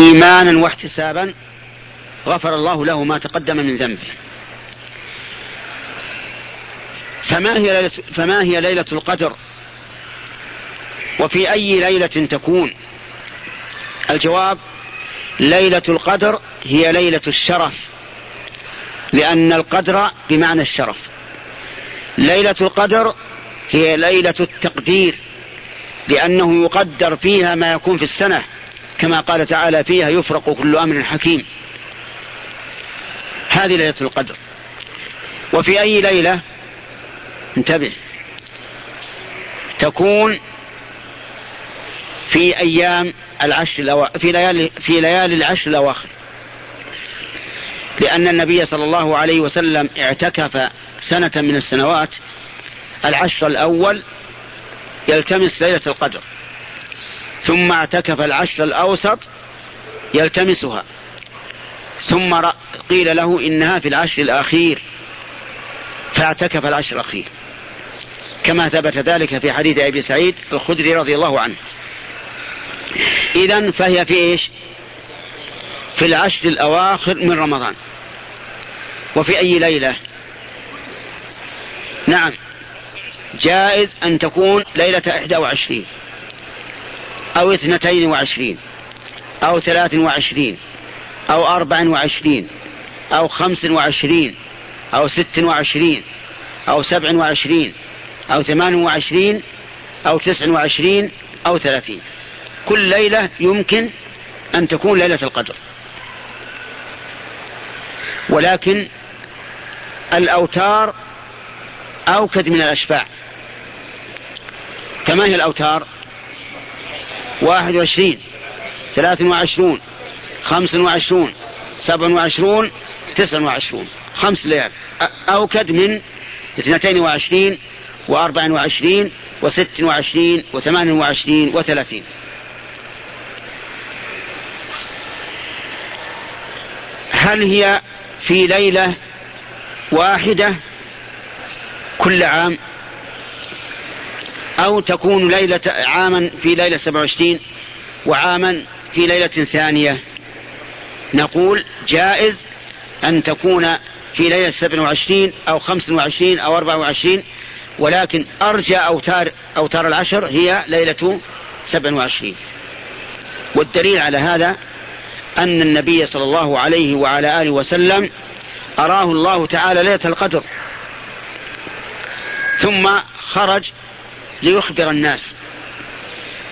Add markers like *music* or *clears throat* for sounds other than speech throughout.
إيمانا واحتسابا غفر الله له ما تقدم من ذنبه. فما هي ليلة, فما هي ليلة القدر؟ وفي أي ليلة تكون؟ الجواب ليلة القدر هي ليلة الشرف. لأن القدر بمعنى الشرف. ليلة القدر هي ليلة التقدير لأنه يقدر فيها ما يكون في السنة. كما قال تعالى فيها يفرق كل أمر حكيم. هذه ليلة القدر. وفي أي ليلة؟ انتبه. تكون في أيام العشر الأواخر في ليالي في ليالي العشر الأواخر. لأن النبي صلى الله عليه وسلم اعتكف سنة من السنوات. العشر الأول يلتمس ليلة القدر. ثم اعتكف العشر الأوسط يلتمسها. ثم قيل له إنها في العشر الأخير. فاعتكف العشر الأخير. كما ثبت ذلك في حديث أبي سعيد الخدري رضي الله عنه. إذا فهي في إيش؟ في العشر الأواخر من رمضان. وفي أي ليلة؟ نعم. جائز أن تكون ليلة إحدى وعشرين. أو اثنتين وعشرين أو ثلاث وعشرين أو أربع وعشرين أو خمس وعشرين أو ست وعشرين أو سبع وعشرين أو ثمان وعشرين أو تسع وعشرين أو ثلاثين. كل ليلة يمكن أن تكون ليلة القدر. ولكن الأوتار أوكد من الأشفاع كما هي الأوتار؟ واحد وعشرين ثلاث وعشرون خمس وعشرون سبع وعشرون تسع وعشرون. خمس ليال أوكد من اثنتين وعشرين وأربع وعشرين وست وعشرين وثمان وعشرين وثلاثين. هل هي في ليلة واحدة كل عام؟ أو تكون ليلة عاما في ليلة سبع وعشرين وعاما في ليلة ثانية. نقول جائز أن تكون في ليلة سبع وعشرين أو خمس وعشرين أو أربع وعشرين ولكن أرجى أوتار, أوتار العشر هي ليلة سبع وعشرين. والدليل على هذا أن النبي صلى الله عليه وعلى آله وسلم أراه الله تعالى ليلة القدر ثم خرج ليخبر الناس.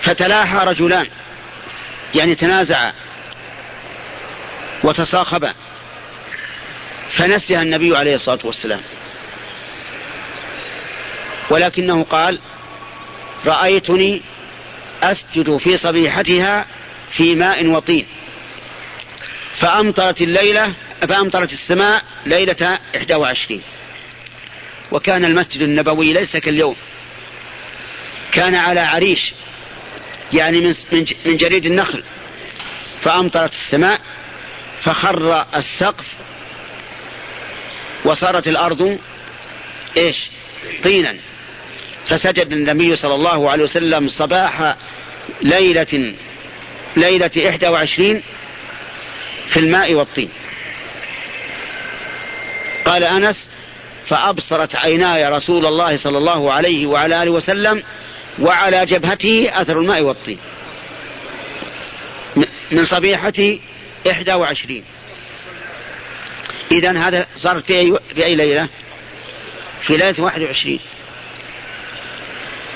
فتلاحى رجلان. يعني تنازعا وتصاخبا فنسيها النبي عليه الصلاة والسلام. ولكنه قال رأيتني أسجد في صبيحتها في ماء وطين. فأمطرت الليلة فأمطرت السماء ليلة 21 وكان المسجد النبوي ليس كاليوم. كان على عريش يعني من جريد النخل. فأمطرت السماء فخر السقف وصارت الأرض إيش؟ طينا. فسجد النبي صلى الله عليه وسلم صباح ليلة ليلة إحدى وعشرين في الماء والطين. قال أنس فأبصرت عيناي رسول الله صلى الله عليه وعلى آله وسلم وعلى جبهته أثر الماء والطين. من صبيحة إحدى وعشرين. إذا هذا صار في أي, في أي ليلة؟ في ليلة واحد وعشرين.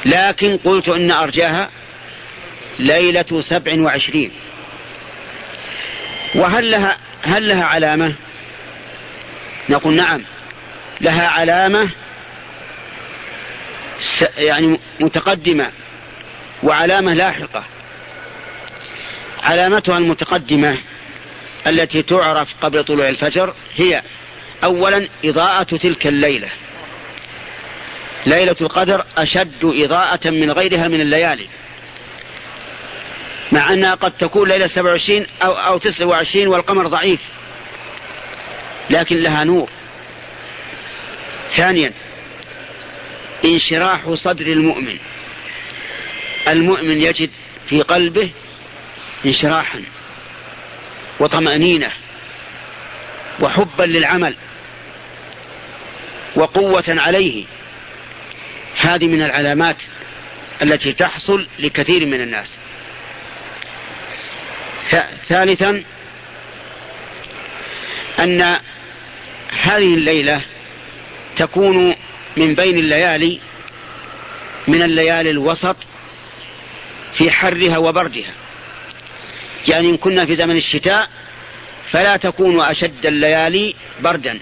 لكن قلت إن أرجاها ليلة سبع وعشرين. وهل لها هل لها علامة؟ نقول نعم. لها علامة يعني متقدمة وعلامة لاحقة. علامتها المتقدمة التي تعرف قبل طلوع الفجر هي أولا إضاءة تلك الليلة. ليلة القدر أشد إضاءة من غيرها من الليالي. مع أنها قد تكون ليلة 27 أو, أو 29 والقمر ضعيف لكن لها نور. ثانيا انشراح صدر المؤمن. المؤمن يجد في قلبه انشراحا وطمأنينة وحبا للعمل وقوة عليه. هذه من العلامات التي تحصل لكثير من الناس. ثالثا أن هذه الليلة تكون من بين الليالي من الليالي الوسط في حرها وبردها يعني إن كنا في زمن الشتاء فلا تكون أشد الليالي بردا.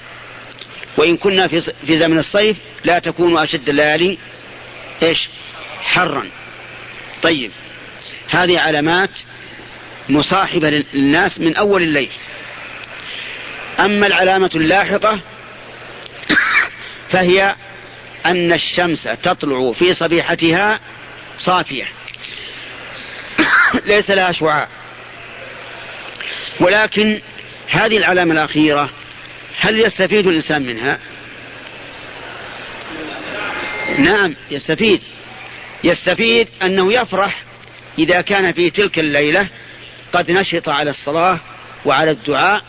وإن كنا في في زمن الصيف لا تكون أشد الليالي إيش؟ حرا. طيب هذه علامات مصاحبة للناس من أول الليل. أما العلامة اللاحقة *coughs* فهي أن الشمس تطلع في صبيحتها صافية. *coughs* ليس لها شعاع. ولكن هذه العلامة الأخيرة هل يستفيد الإنسان منها؟ نعم يستفيد. يستفيد أنه يفرح إذا كان في تلك الليلة قد نشط على الصلاة وعلى الدعاء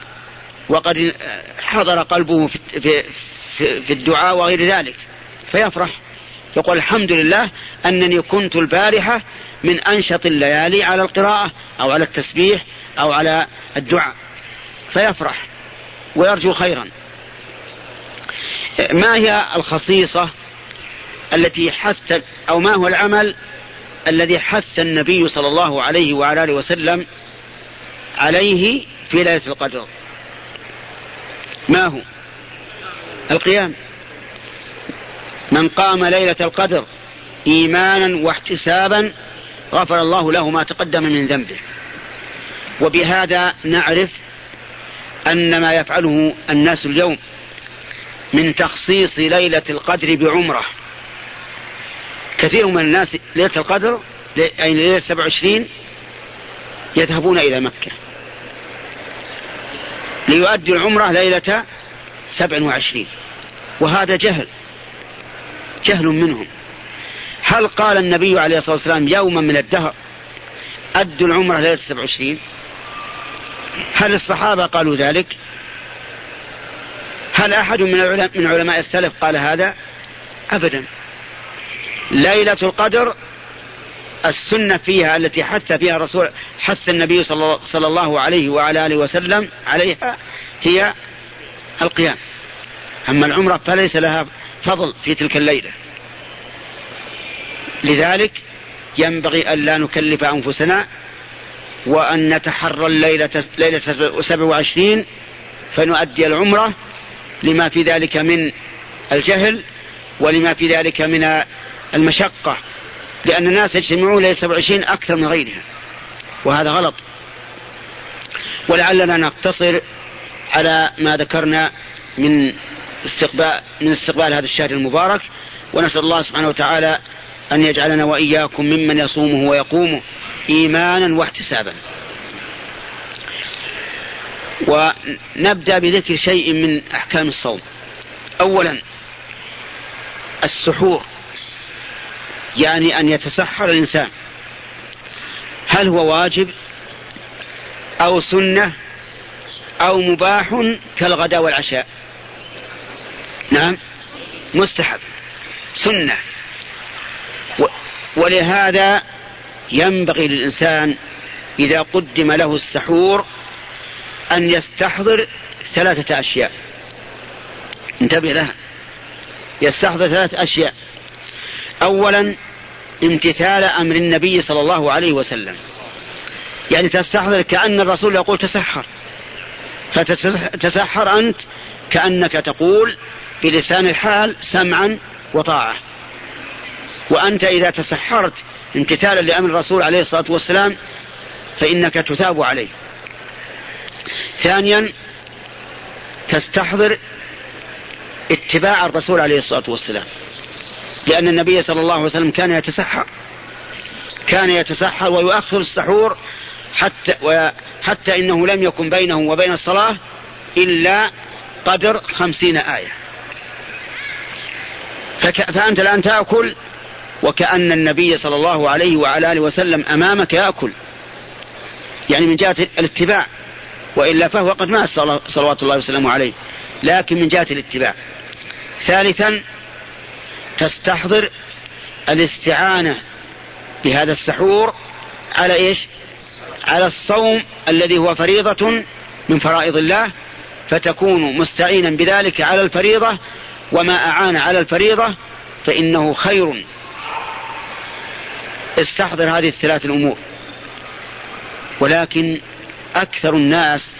وقد حضر قلبه في, في, في الدعاء وغير ذلك. فيفرح. يقول الحمد لله أنني كنت البارحة من أنشط الليالي على القراءة أو على التسبيح أو على الدعاء. فيفرح ويرجو خيرا. ما هي الخصيصة التي حث أو ما هو العمل الذي حث النبي صلى الله عليه وعلى آله وسلم عليه في ليلة القدر؟ ما هو؟ القيام. من قام ليلة القدر إيمانا واحتسابا غفر الله له ما تقدم من ذنبه. وبهذا نعرف أن ما يفعله الناس اليوم من تخصيص ليلة القدر بعمرة. كثير من الناس ليلة القدر أي ليلة 27 يذهبون إلى مكة. ليؤدي العمرة ليلة 27 وهذا جهل. جهل منهم. هل قال النبي عليه الصلاة والسلام يوما من الدهر أدوا العمرة ليلة 27 هل الصحابة قالوا ذلك؟ هل أحد من من علماء السلف قال هذا؟ أبدا. ليلة القدر السنة فيها التي حث فيها الرسول حث النبي صلى الله عليه وعلى آله وسلم عليها هي القيام. أما العمرة فليس لها فضل في تلك الليلة. لذلك ينبغي أن لا نكلف أنفسنا وأن نتحرى الليلة ليلة 27 فنؤدي العمرة لما في ذلك من الجهل ولما في ذلك من المشقة لأن الناس يجتمعون ليلة 27 أكثر من غيرها وهذا غلط. ولعلنا نقتصر على ما ذكرنا من استقبال من استقبال هذا الشهر المبارك ونسأل الله سبحانه وتعالى أن يجعلنا وإياكم ممن يصومه ويقومه إيمانا واحتسابا. ونبدأ بذكر شيء من أحكام الصوم. أولا السحور يعني أن يتسحر الإنسان. هل هو واجب أو سنة أو مباح كالغداء والعشاء؟ نعم. مستحب. سنة. ولهذا ينبغي للإنسان إذا قدم له السحور أن يستحضر ثلاثة أشياء. انتبه لها. يستحضر ثلاثة أشياء. أولا امتثال أمر النبي صلى الله عليه وسلم. يعني تستحضر كأن الرسول يقول تسحر. فتتسحر أنت كأنك تقول بلسان الحال سمعا وطاعة. وأنت إذا تسحرت امتثالا لأمر الرسول عليه الصلاة والسلام فإنك تثاب عليه. ثانيا تستحضر اتباع الرسول عليه الصلاة والسلام. لأن النبي صلى الله عليه وسلم كان يتسحر. كان يتسحر ويؤخر السحور حتى حتى إنه لم يكن بينه وبين الصلاة إلا قدر خمسين آية. فأنت الآن تأكل وكأن النبي صلى الله عليه وعلى آله وسلم أمامك يأكل. يعني من جهة الاتباع وإلا فهو قد مات صلوات الله وسلامه عليه لكن من جهة الاتباع. ثالثا تستحضر الاستعانة بهذا السحور على إيش؟ على الصوم الذي هو فريضة من فرائض الله فتكون مستعينا بذلك على الفريضة وما أعان على الفريضة فإنه خير. استحضر هذه الثلاث الأمور. ولكن أكثر الناس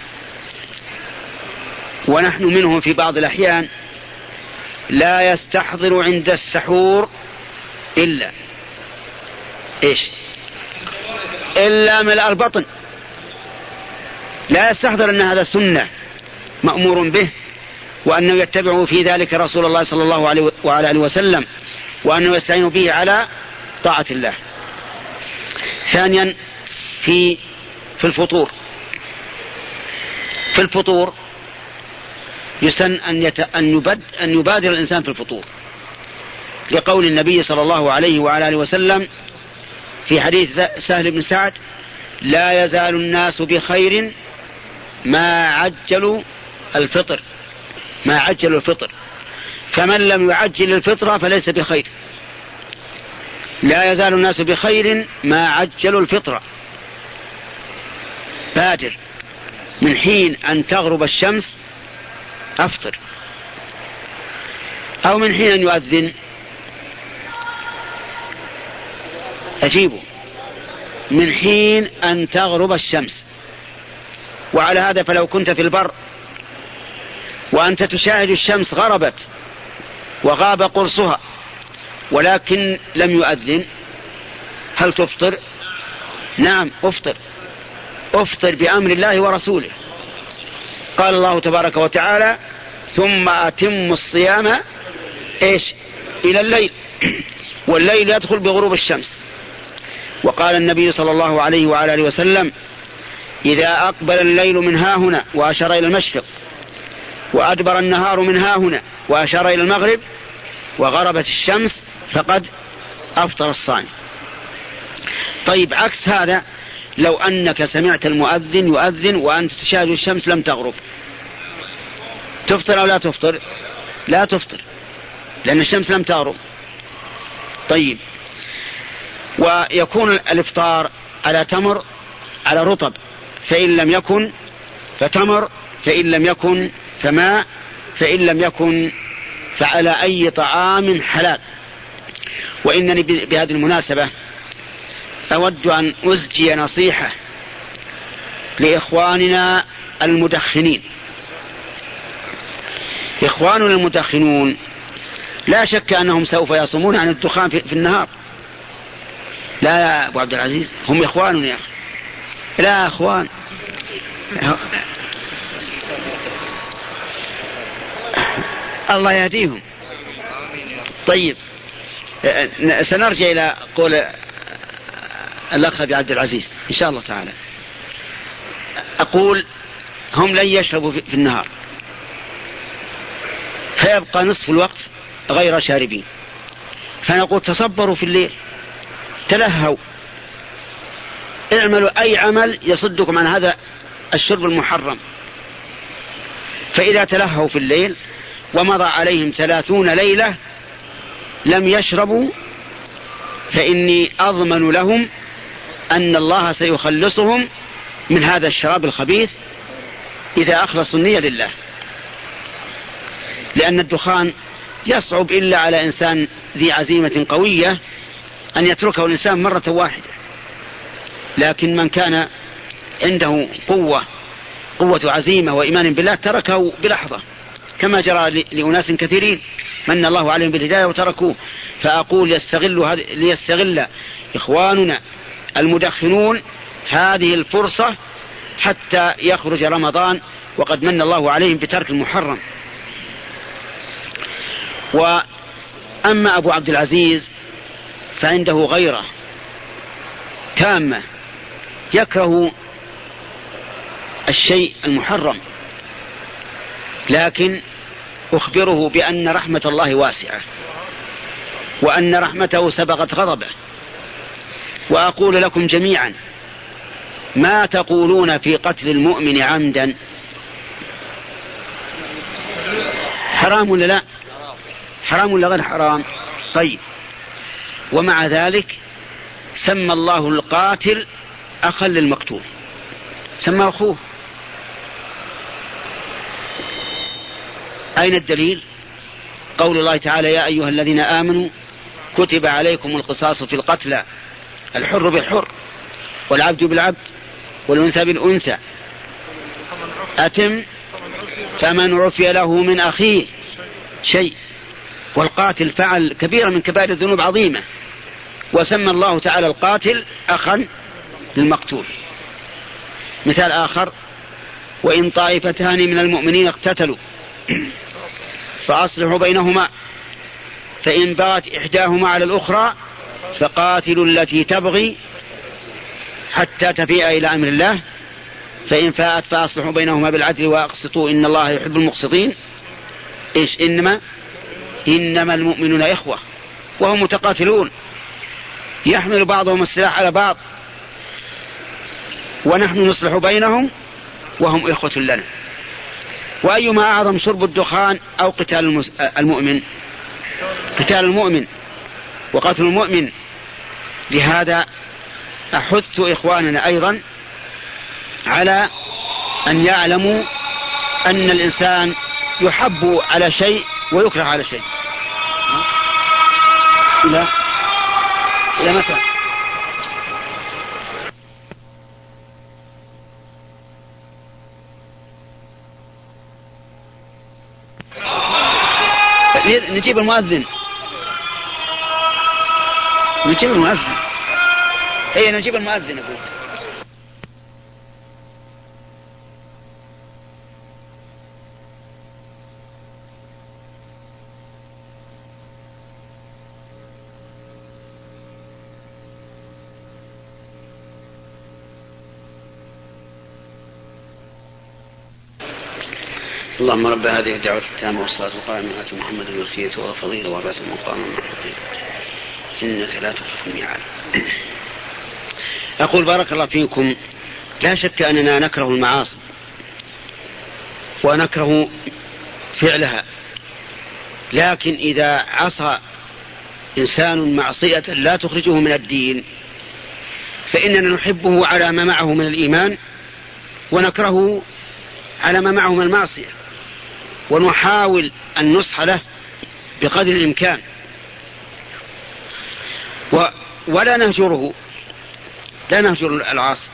ونحن منهم في بعض الأحيان لا يستحضر عند السحور إلا إيش؟ إلا ملء البطن. لا يستحضر أن هذا سنة مأمور به. وأنه يتبع في ذلك رسول الله صلى الله عليه وعلى آله وسلم وأنه يستعين به على طاعة الله. ثانيا في في الفطور. في الفطور يسن أن, يت... أن, يبد... أن يبادر الإنسان في الفطور. لقول النبي صلى الله عليه وعلى آله وسلم في حديث سهل بن سعد لا يزال الناس بخير ما عجلوا الفطر. ما عجلوا الفطر. فمن لم يعجل الفطرة فليس بخير. لا يزال الناس بخير ما عجلوا الفطرة بادر. من حين أن تغرب الشمس أفطر. أو من حين أن يؤذن. أجيبه. من حين أن تغرب الشمس. وعلى هذا فلو كنت في البر وأنت تشاهد الشمس غربت وغاب قرصها ولكن لم يؤذن. هل تفطر؟ نعم أفطر. أفطر بأمر الله ورسوله. قال الله تبارك وتعالى ثم أتم الصيام إيش؟ إلى الليل. *clears throat* والليل يدخل بغروب الشمس. وقال النبي صلى الله عليه وعلى آله وسلم إذا أقبل الليل من ها هنا وأشار إلى المشرق وأدبر النهار من ها هنا وأشار إلى المغرب وغربت الشمس فقد أفطر الصائم. طيب عكس هذا لو أنك سمعت المؤذن يؤذن وأنت تشاهد الشمس لم تغرب. تفطر أو لا تفطر؟ لا تفطر لأن الشمس لم تغرب. طيب ويكون الإفطار على تمر على رطب فإن لم يكن فتمر فإن لم يكن فماء فإن لم يكن فعلى أي طعام حلال. وإنني بهذه المناسبة أود أن أزجي نصيحة لإخواننا المدخنين. إخواننا المدخنون لا شك أنهم سوف يصومون عن الدخان في النهار. لا يا أبو عبد العزيز هم إخواننا يا أخي. لا أخوان. الله يهديهم. طيب سنرجع إلى قول الأخ أبي عبد العزيز إن شاء الله تعالى. أقول هم لن يشربوا في النهار. فيبقى نصف الوقت غير شاربين. فنقول تصبروا في الليل تلهوا. اعملوا أي عمل يصدكم عن هذا الشرب المحرم. فإذا تلهوا في الليل ومضى عليهم ثلاثون ليلة لم يشربوا فإني أضمن لهم أن الله سيخلصهم من هذا الشراب الخبيث إذا أخلصوا النية لله. لأن الدخان يصعب إلا على إنسان ذي عزيمة قوية أن يتركه الإنسان مرة واحدة. لكن من كان عنده قوة قوة عزيمة وإيمان بالله تركه بلحظة. كما جرى لأناس كثيرين من الله عليهم بالهداية وتركوه. فأقول يستغل ليستغل إخواننا المدخنون هذه الفرصة حتى يخرج رمضان وقد من الله عليهم بترك المحرم. وأما أبو عبد العزيز فعنده غيرة تامة يكره الشيء المحرم. لكن أخبره بأن رحمة الله واسعة وأن رحمته سبقت غضبه. وأقول لكم جميعا ما تقولون في قتل المؤمن عمدا؟ حرام ولا لا؟ حرام ولا غير حرام؟ طيب. ومع ذلك سمى الله القاتل أخا للمقتول. سمى أخوه. أين الدليل؟ قول الله تعالى يا أيها الذين آمنوا كتب عليكم القصاص في القتلى الحر بالحر والعبد بالعبد والأنثى بالأنثى. أتم؟ فمن عفي له من أخيه شيء والقاتل فعل كبيرة من كبائر الذنوب عظيمة. وسمى الله تعالى القاتل أخا للمقتول. مثال آخر وإن طائفتان من المؤمنين اقتتلوا فأصلحوا بينهما. فإن بغت إحداهما على الأخرى فقاتلوا التي تبغي حتى تفيء إلى أمر الله. فإن فاءت فأصلحوا بينهما بالعدل وأقسطوا إن الله يحب المقسطين. إيش؟ إنما إنما المؤمنون إخوة وهم متقاتلون. يحمل بعضهم السلاح على بعض. ونحن نصلح بينهم وهم إخوة لنا. وأيما أعظم شرب الدخان أو قتال المؤمن؟ قتال المؤمن. وقتل المؤمن. لهذا أحث إخواننا أيضا على أن يعلموا أن الإنسان يحب على شيء ويكره على شيء. إلى إلى متى؟ نجيب المؤذن. نجيب المؤذن. اي نجيب المؤذن أقول اللهم رب هذه الدعوة التامة والصلاة القائمة آت محمد الوسيلة والفضيلة والرأس المقام المحمود إنك لا تخلف الميعاد. أقول بارك الله فيكم. لا شك أننا نكره المعاصي ونكره فعلها. لكن إذا عصى إنسان معصية لا تخرجه من الدين فإننا نحبه على ما معه من الإيمان ونكرهه على ما معه من المعصية. ونحاول النصح له بقدر الإمكان. و ولا نهجره لا نهجر العاصي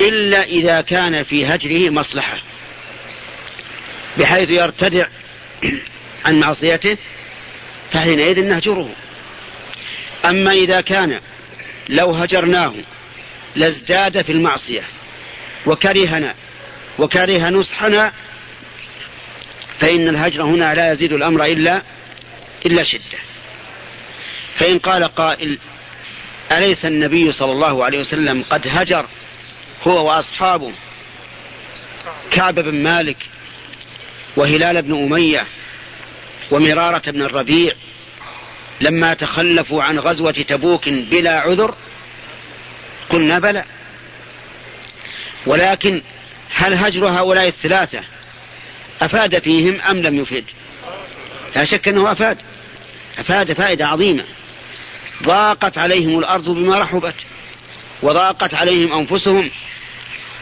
إلا إذا كان في هجره مصلحة بحيث يرتدع عن معصيته فحينئذ نهجره. أما إذا كان لو هجرناه لازداد في المعصية وكرهنا وكره نصحنا فإن الهجر هنا لا يزيد الأمر إلا إلا شدة. فإن قال قائل أليس النبي صلى الله عليه وسلم قد هجر هو وأصحابه كعب بن مالك وهلال بن أمية ومرارة بن الربيع لما تخلفوا عن غزوة تبوك بلا عذر قلنا بلى. ولكن هل هجر هؤلاء الثلاثة أفاد فيهم أم لم يفد؟ لا شك أنه أفاد. أفاد فائدة عظيمة. ضاقت عليهم الأرض بما رحبت وضاقت عليهم أنفسهم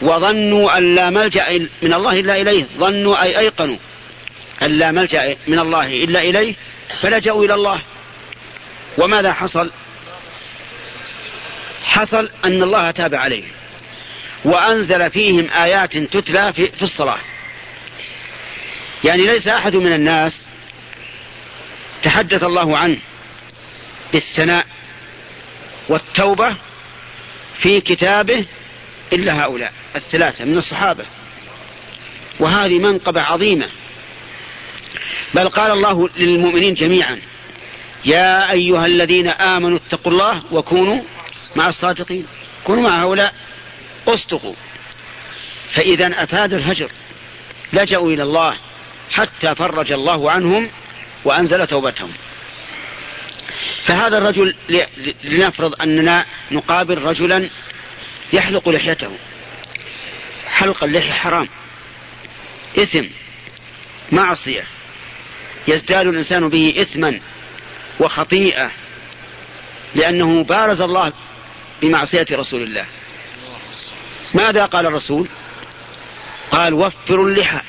وظنوا أن لا ملجأ من الله إلا إليه. ظنوا أي أيقنوا أن لا ملجأ من الله إلا إليه فلجأوا إلى الله. وماذا حصل؟ حصل أن الله تاب عليهم وأنزل فيهم آيات تتلى في, الصلاة. يعني ليس أحد من الناس تحدث الله عنه بالثناء والتوبة في كتابه إلا هؤلاء الثلاثة من الصحابة. وهذه منقبة عظيمة. بل قال الله للمؤمنين جميعا يا أيها الذين آمنوا اتقوا الله وكونوا مع الصادقين. كونوا مع هؤلاء اصدقوا فإذا أفاد الهجر لجأوا إلى الله. حتى فرج الله عنهم وأنزل توبتهم. فهذا الرجل لنفرض أننا نقابل رجلا يحلق لحيته. حلق اللحية حرام. إثم معصية. يزداد الإنسان به إثما وخطيئة لأنه بارز الله بمعصية رسول الله. ماذا قال الرسول؟ قال وفروا اللحى.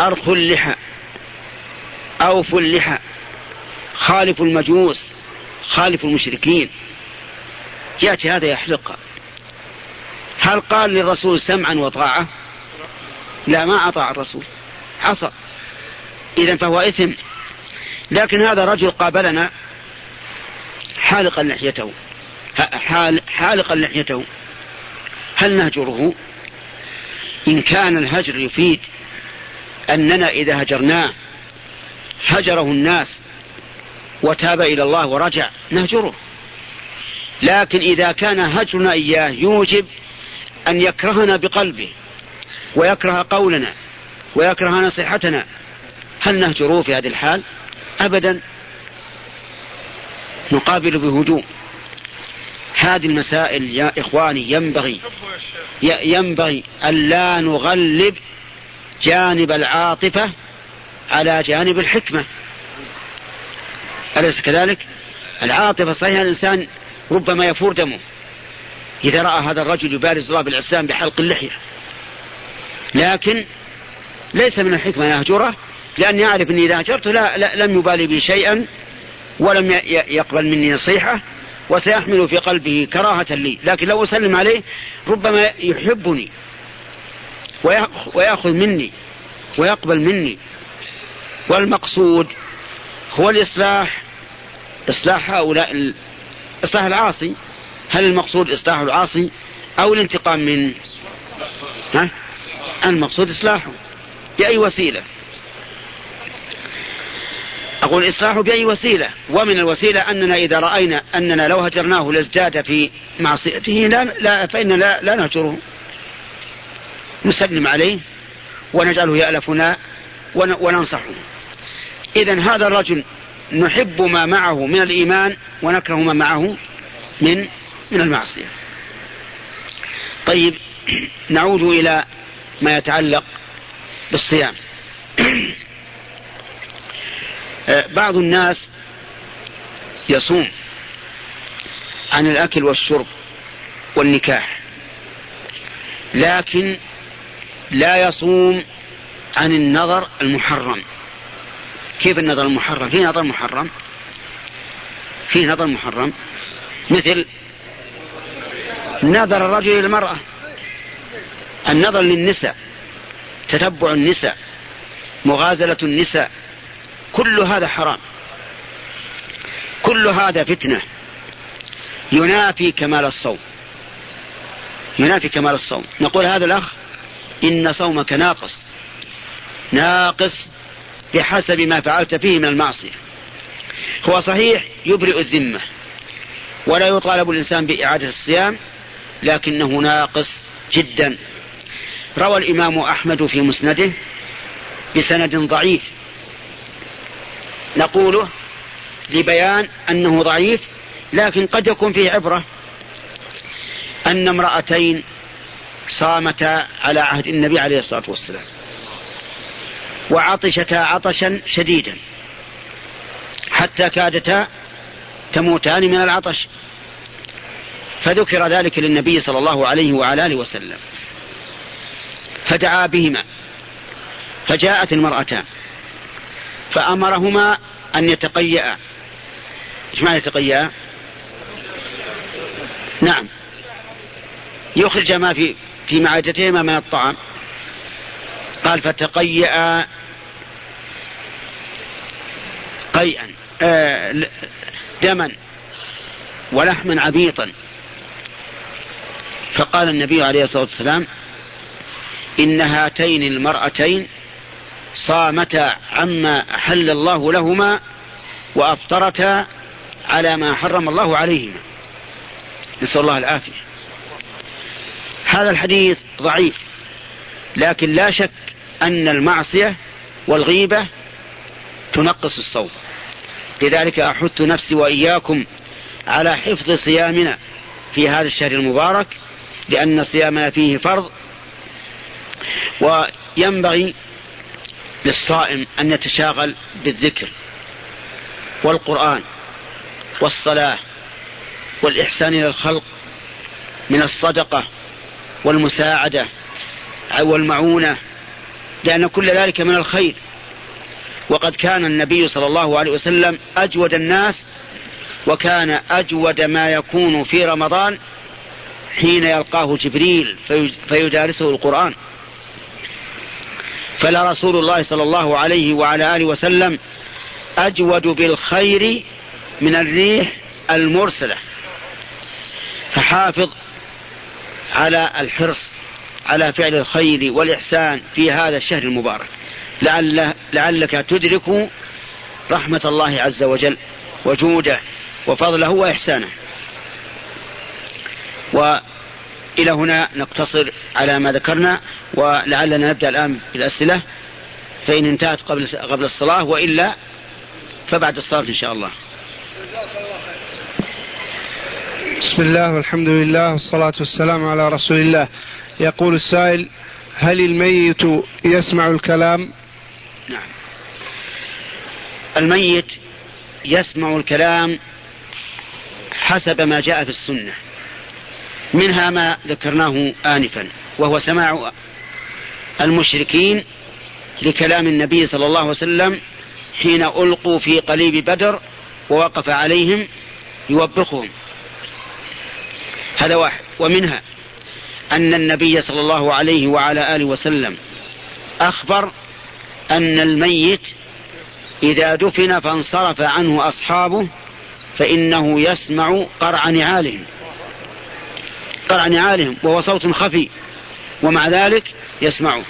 أرخوا اللحى أوفوا اللحى خالفوا المجوس خالفوا المشركين. يأتي هذا يحلقها. هل قال للرسول سمعا وطاعة؟ لا ما أطاع الرسول. عصى. إذا فهو إثم. لكن هذا رجل قابلنا حالقا لحيته. حال حالقا لحيته. هل نهجره؟ إن كان الهجر يفيد أننا إذا هجرناه هجره الناس وتاب إلى الله ورجع نهجره. لكن إذا كان هجرنا إياه يوجب أن يكرهنا بقلبه ويكره قولنا ويكره نصيحتنا. هل نهجره في هذه الحال؟ أبدا. نقابل بهدوء. هذه المسائل يا إخواني ينبغي ينبغي ألا نغلب جانب العاطفة على جانب الحكمة. أليس كذلك؟ العاطفة صحيح الإنسان ربما يفور دمه. إذا رأى هذا الرجل يبارز الله بالعسام بحلق اللحية. لكن ليس من الحكمة أن يهجره لأن يعرف أني إذا هجرته لا, لا لم يبالي بي شيئا ولم يقبل مني نصيحة وسيحمل في قلبه كراهة لي. لكن لو أسلم عليه ربما يحبني. ويأخذ مني ويقبل مني. والمقصود هو الإصلاح إصلاح هؤلاء إصلاح العاصي. هل المقصود إصلاح العاصي أو الانتقام من ها؟ المقصود إصلاحه بأي وسيلة؟ أقول إصلاحه بأي وسيلة. ومن الوسيلة أننا إذا رأينا أننا لو هجرناه لازداد في معصيته لا, لا فإننا لا, لا نهجره. نسلم عليه ونجعله يألفنا وننصحه. إذا هذا الرجل نحب ما معه من الإيمان ونكره ما معه من من المعصية. طيب *clears throat* نعود إلى ما يتعلق بالصيام. *clears throat* بعض الناس يصوم عن الأكل والشرب والنكاح لكن لا يصوم عن النظر المحرم. كيف النظر المحرم؟ في نظر محرم. في نظر محرم. مثل نظر الرجل إلى المرأة النظر للنساء. تتبع النساء. مغازلة النساء. كل هذا حرام. كل هذا فتنة. ينافي كمال الصوم. ينافي كمال الصوم. نقول هذا الأخ إن صومك ناقص. ناقص بحسب ما فعلت فيه من المعصية. هو صحيح يبرئ الذمة ولا يطالب الإنسان بإعادة الصيام لكنه ناقص جدا. روى الإمام أحمد في مسنده بسند ضعيف. نقوله لبيان أنه ضعيف لكن قد يكون فيه عبرة أن امرأتين صامتا على عهد النبي عليه الصلاة والسلام. وعطشتا عطشا شديدا. حتى كادتا تموتان من العطش. فذكر ذلك للنبي صلى الله عليه وعلى آله وسلم. فدعا بهما. فجاءت المرأتان. فأمرهما أن يتقيأ. إيش معنى يتقيأ؟ نعم. يخرج ما في في معدتهما من الطعام. قال فتقيأ قيئا. آه دما ولحما عبيطا. فقال النبي عليه الصلاة والسلام إن هاتين المرأتين صامتا عما أحل الله لهما وأفطرتا على ما حرم الله عليهما. نسأل الله العافية. هذا الحديث ضعيف. لكن لا شك أن المعصية والغيبة تنقص الصوم. لذلك أحث نفسي وإياكم على حفظ صيامنا في هذا الشهر المبارك لأن صيامنا فيه فرض وينبغي للصائم أن يتشاغل بالذكر والقرآن والصلاة والإحسان إلى الخلق من الصدقة والمساعدة والمعونة لأن كل ذلك من الخير. وقد كان النبي صلى الله عليه وسلم أجود الناس وكان أجود ما يكون في رمضان حين يلقاه جبريل فيدارسه القرآن. فلا رسول الله صلى الله عليه وعلى آله وسلم أجود بالخير من الريح المرسلة. فحافظ على الحرص على فعل الخير والإحسان في هذا الشهر المبارك. لعل لعلك تدرك رحمة الله عز وجل وجوده وفضله وإحسانه. وإلى هنا نقتصر على ما ذكرنا ولعلنا نبدأ الآن بالأسئلة. فإن انتهت قبل قبل الصلاة وإلا فبعد الصلاة إن شاء الله. بسم الله والحمد لله والصلاة والسلام على رسول الله. يقول السائل: هل الميت يسمع الكلام؟ نعم. الميت يسمع الكلام حسب ما جاء في السنة منها ما ذكرناه انفا وهو سماع المشركين لكلام النبي صلى الله عليه وسلم حين ألقوا في قليب بدر ووقف عليهم يوبخهم هذا واحد. ومنها أن النبي صلى الله عليه وعلى آله وسلم أخبر أن الميت إذا دفن فانصرف عنه أصحابه فإنه يسمع قرع نعالهم. قرع نعالهم وهو صوت خفي ومع ذلك يسمعه.